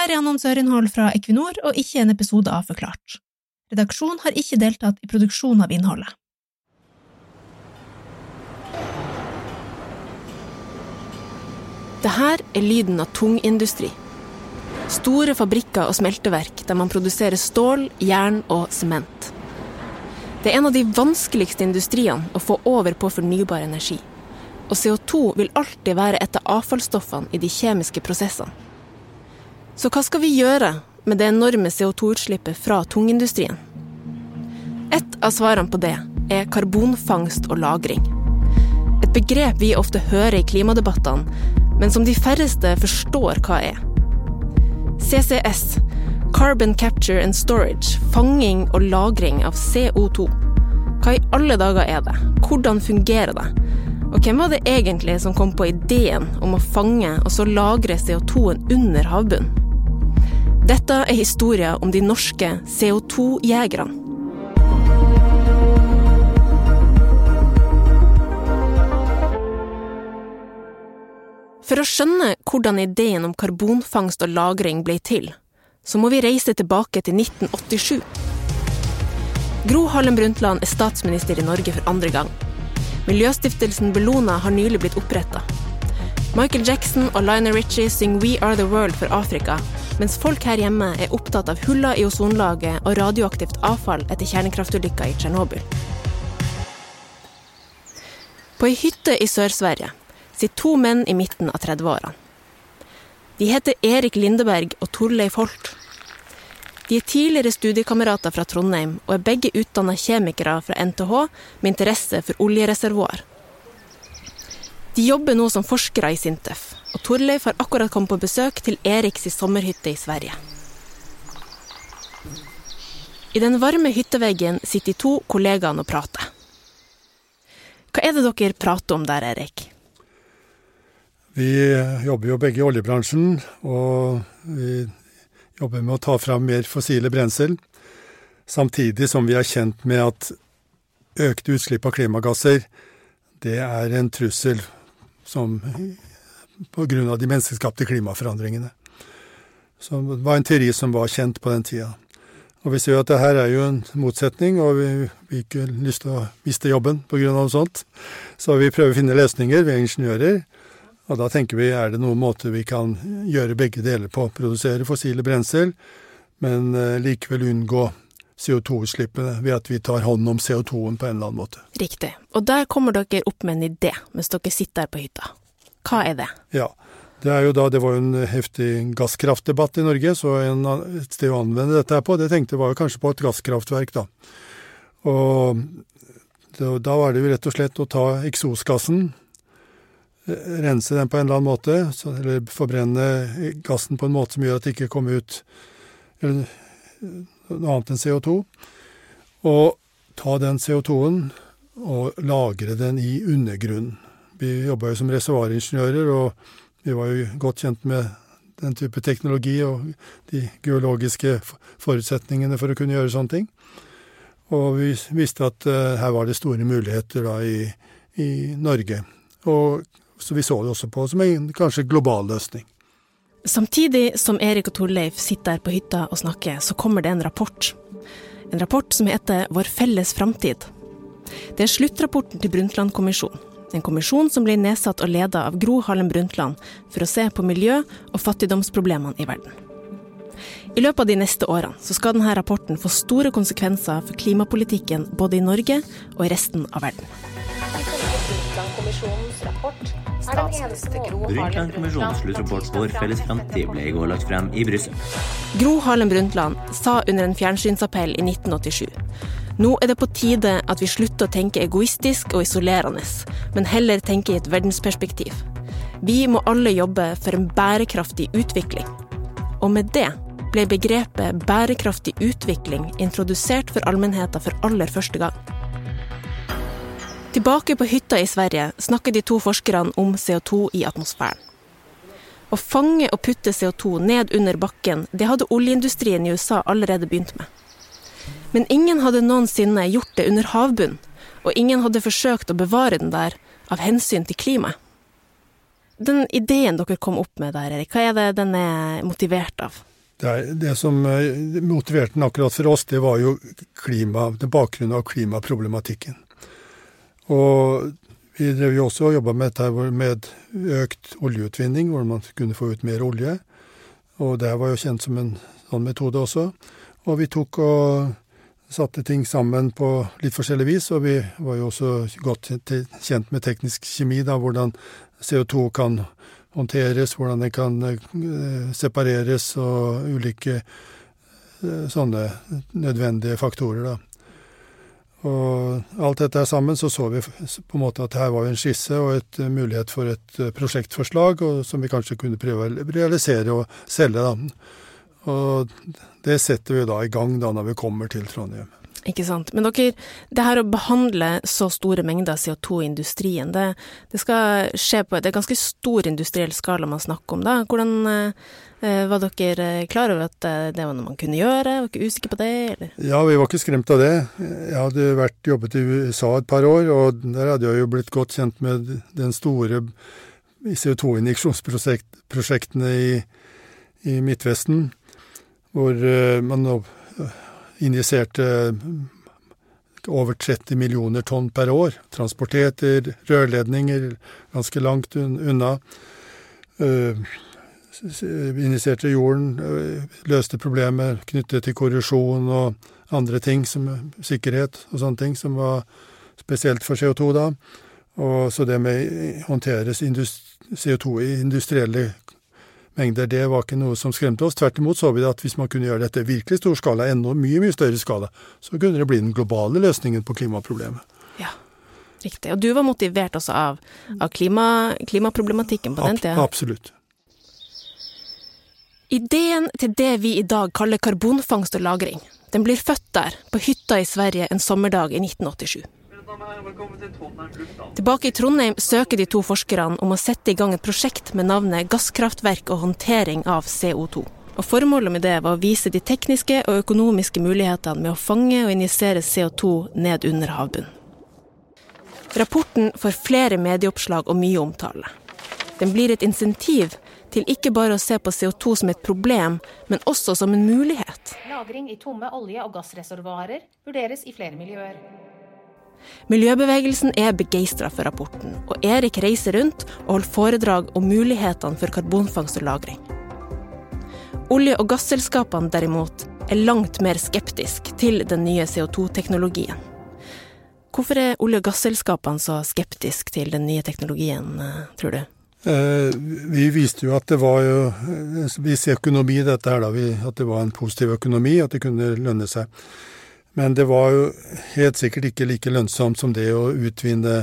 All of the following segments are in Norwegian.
Dette er annonsørinnhold fra Equinor og ikke en episode av Forklart. Redaksjonen har ikke deltatt i produksjonen av innholdet. Dette er lyden av tung industri. Store fabrikker og smelteverk der man produserer stål, jern og sement. Det er en av de vanskeligste industriene å få over på fornybar energi. Og CO2 vil alltid være et av avfallsstoffene i de kjemiske prosessene. Så hva skal vi gjøre med det enorme CO2-utslippet fra tungindustrien? Et av svarene på det er karbonfangst og -lagring. Et begrep vi ofte hører i klimadebattene, men som de færreste forstår hva er. CCS, Carbon Capture and Storage, fanging og lagring av CO2. Hva i alle dager er det? Hvordan fungerer det? Og hvem var det egentlig som kom på ideen om å fange og så lagre CO2-en under havbunnen? Dette er historien om de norske CO2-jegerne. For å skjønne hvordan ideen om karbonfangst og -lagring ble til, så må vi reise tilbake til 1987. Gro Harlem Brundtland er statsminister i Norge for andre gang. Miljøstiftelsen Bellona har nylig blitt oppretta. Michael Jackson og Lionel Richie synger We Are The World for Afrika, mens folk her hjemme er opptatt av huller i ozonlaget og radioaktivt avfall etter kjernekraftulykka i Tsjernobyl. På ei hytte i Sør-Sverige sitter to menn i midten av 30-årene. De heter Erik Lindeberg og Torleif Holt. De er tidligere studiekamerater fra Trondheim og er begge utdanna kjemikere fra NTH med interesse for oljereservoar. De jobber nå som forskere i Sintef, og Torleif har akkurat kommet på besøk til Eriks sommerhytte i Sverige. I den varme hytteveggen sitter de to kollegaene og prater. Hva er det dere prater om der, Erik? Vi jobber jo begge i oljebransjen, og vi jobber med å ta fram mer fossile brensel. Samtidig som vi er kjent med at økte utslipp av klimagasser, det er en trussel som av de menneskeskapte klimaforandringene. Så det var en teori som var kjent på den tida. Og vi ser jo at det her er jo en motsetning, og vi har ikke lyst til å miste jobben pga. noe sånt. Så vi prøver å finne løsninger, vi er ingeniører. Og da tenker vi er det noen måter vi kan gjøre begge deler på. Produsere fossile brensel, men eh, likevel unngå CO2-utslippene ved at vi tar hånd om CO2-en på en eller annen måte. Riktig. Og der kommer dere opp med en idé mens dere sitter der på hytta. Hva er det? Ja. Det, er jo da, det var jo en heftig gasskraftdebatt i Norge, så en, et sted å anvende dette her på, det tenkte jeg var jo kanskje på et gasskraftverk, da. Og da var det jo rett og slett å ta eksosgassen, rense den på en eller annen måte, så, eller forbrenne gassen på en måte som gjør at det ikke kommer ut eller, noe annet enn CO2. Og ta den CO2-en og lagre den i undergrunnen. Vi jobba jo som reservoaringeniører, og vi var jo godt kjent med den type teknologi og de geologiske forutsetningene for å kunne gjøre sånne ting. Og vi visste at uh, her var det store muligheter da i, i Norge. Og så vi så det også på som en kanskje global løsning. Samtidig som Erik og Torleif sitter der på hytta og snakker, så kommer det en rapport. En rapport som heter Vår felles framtid. Det er sluttrapporten til Brundtland-kommisjonen. En kommisjon som ble nedsatt og leda av Gro Harlem Brundtland for å se på miljø- og fattigdomsproblemene i verden. I løpet av de neste årene så skal denne rapporten få store konsekvenser for klimapolitikken både i Norge og i resten av verden. Brundtland-kommisjonens rapport Brundtland-kommisjonens sluttrapport Vår felles framtid ble i går lagt frem i Brussel. Gro Harlem Brundtland sa under en fjernsynsappell i 1987 nå er det på tide at vi slutter å tenke egoistisk og isolerende, men heller tenke i et verdensperspektiv. Vi må alle jobbe for en bærekraftig utvikling. Og med det ble begrepet bærekraftig utvikling introdusert for allmennheten for aller første gang. Tilbake på hytta i Sverige snakker de to forskerne om CO2 i atmosfæren. Å fange og putte CO2 ned under bakken, det hadde oljeindustrien i USA allerede begynt med. Men ingen hadde noensinne gjort det under havbunnen, og ingen hadde forsøkt å bevare den der av hensyn til klimaet. Den ideen dere kom opp med der, Erik, hva er det den er motivert av? det, det, som eh, motiverte den akkurat for oss, det var jo klima, det bakgrunnen av klimaproblematikken. Og vi drev jo også og jobba med dette med økt oljeutvinning, hvor man kunne få ut mer olje. Og det var jo kjent som en sånn metode også. Og vi tok og satte ting sammen på litt forskjellig vis, og vi var jo også godt kjent med teknisk kjemi, da, hvordan CO2 kan håndteres, hvordan det kan eh, separeres og ulike eh, sånne nødvendige faktorer, da. Og alt dette sammen så så vi på en måte at her var en skisse og et eh, mulighet for et prosjektforslag og, som vi kanskje kunne prøve å realisere og selge. da. Og det setter vi da i gang da når vi kommer til Trondheim. Ikke sant. Men dere, det her å behandle så store mengder CO2 i industrien, det, det skal skje på er ganske stor industriell skala man snakker om, da. Hvordan eh, var dere klar over at eh, det var noe man kunne gjøre? Var dere usikre på det, eller? Ja, vi var ikke skremt av det. Jeg hadde vært, jobbet i USA et par år, og der hadde jeg jo blitt godt kjent med den store CO2-injeksjonsprosjektene i, i Midtvesten, hvor eh, man injiserte over 30 millioner tonn per år. Transporteter, rørledninger ganske langt unna. Uh, injiserte jorden, uh, løste problemer knyttet til korrosjon og andre ting, som sikkerhet og sånne ting, som var spesielt for CO2 da. Og så det med håndteres CO2 i industrielle mengder. Det var ikke noe som skremte oss. Tvert imot så vi at hvis man kunne gjøre dette i virkelig stor skala, enda mye mye større skala, så kunne det bli den globale løsningen på klimaproblemet. Ja, riktig. Og du var motivert også av, av klima, klimaproblematikken på den tida? Absolutt. Ideen til det vi i dag kaller karbonfangst og -lagring, den blir født der, på hytta i Sverige en sommerdag i 1987. Tilbake i Trondheim søker de to forskerne om å sette i gang et prosjekt med navnet Gasskraftverk og håndtering av CO2. Og Formålet med det var å vise de tekniske og økonomiske mulighetene med å fange og injisere CO2 ned under havbunnen. Rapporten får flere medieoppslag og mye omtale. Den blir et insentiv til ikke bare å se på CO2 som et problem, men også som en mulighet. Lagring i tomme olje- og gassreservoarer vurderes i flere miljøer. Miljøbevegelsen er begeistra for rapporten, og Erik reiser rundt og holder foredrag om mulighetene for karbonfangst og -lagring. Olje- og gasselskapene derimot er langt mer skeptisk til den nye CO2-teknologien. Hvorfor er olje- og gasselskapene så skeptiske til den nye teknologien, eh, tror du? Eh, vi viste jo at det var jo Vi ser økonomi i dette her, da. at det var en positiv økonomi, at det kunne lønne seg. Men det var jo helt sikkert ikke like lønnsomt som det å utvinne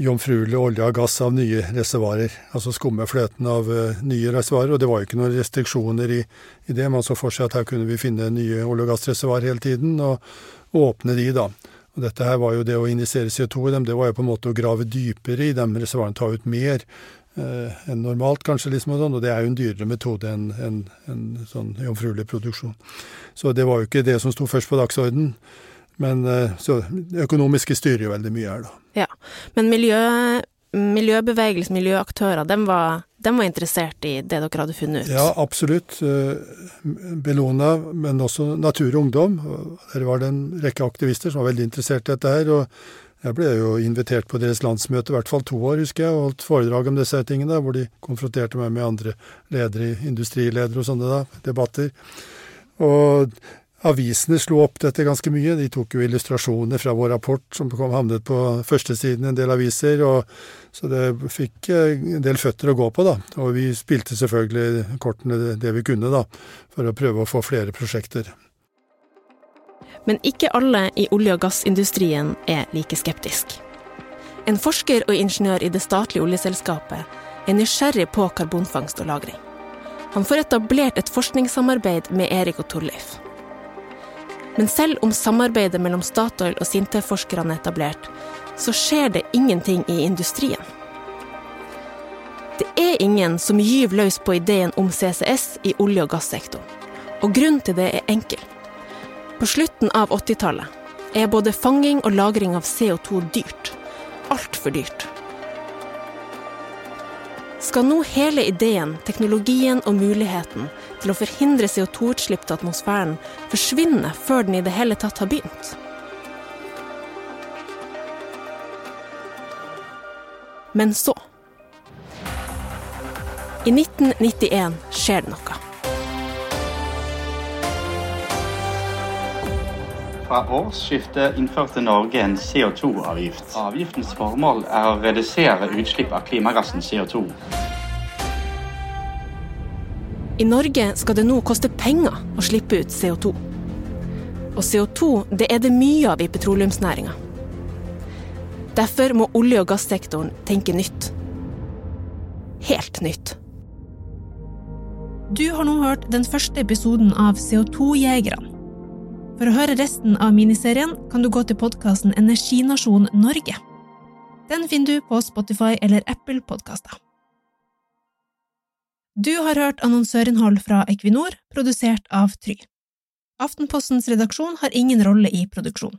jomfruelig olje og gass av nye reservoarer. Altså skumme fløten av uh, nye reservoarer. Og det var jo ikke noen restriksjoner i, i, det. Man så for seg at her kunne vi finne nye olje- og gassreservoarer hele tiden, og, og, åpne de, da. Og dette her var jo det å injisere CO2 i dem, det var jo på en måte å grave dypere i dem reservoarene, ta ut mer eh, enn normalt, kanskje, liksom, og, sånn, og det er jo en dyrere metode enn en, en sånn jomfruelig produksjon. Så det var jo ikke det som sto først på dagsordenen. Men eh, så økonomiske styrer jo veldig mye her, da. Ja, men miljø, miljøbevegelsen, miljøaktører, de var, de var, interessert i det dere hadde funnet ut? Ja, absolutt. Eh, Bellona, men også Natur og Ungdom. Der var det en rekke aktivister som var veldig interessert i dette her. og jeg ble jo invitert på deres landsmøte i hvert fall to år, husker jeg, og holdt foredrag om disse tingene, hvor de konfronterte meg med andre ledere, industriledere og sånne da, debatter. Og avisene slo opp dette ganske mye. De tok jo illustrasjoner fra vår rapport som kom, havnet på førstesiden i en del aviser, og, så det fikk eh, en del føtter å gå på, da. Og vi spilte selvfølgelig kortene det vi kunne, da, for å prøve å få flere prosjekter. Men ikke alle i olje- og gassindustrien er like skeptisk. En forsker og ingeniør i det statlige oljeselskapet er nysgjerrig på karbonfangst og -lagring. Han får etablert et forskningssamarbeid med Erik og Torleif. Men selv om samarbeidet mellom Statoil og Sintef-forskerne er etablert, så skjer det ingenting i industrien. Det er ingen som gyver løs på ideen om CCS i olje- og gassektoren. Og grunnen til det er enkel. På slutten av 80-tallet er både fanging og lagring av CO2 dyrt. Altfor dyrt. skal nå hele ideen, teknologien og muligheten til å forhindre CO2-utslipp til atmosfæren forsvinne før den i det hele tatt har begynt. Men så I 1991 skjer det noe. Fra årsskiftet innførte Norge en CO2-avgift. Avgiftens formål er å redusere utslipp av klimagassen CO2. I Norge skal det nå koste penger å slippe ut CO2. Og CO2 det er det mye av i petroleumsnæringa. Derfor må olje- og gassektoren tenke nytt. Helt nytt. Du har nå hørt den første episoden av CO2-jegerne. For å høre resten av miniserien kan du gå til podkasten Energinasjon Norge. Den finner du på Spotify eller Apple Podkaster. Du har hørt annonsørinnhold fra Equinor, produsert av Try. Aftenpostens redaksjon har ingen rolle i produksjon.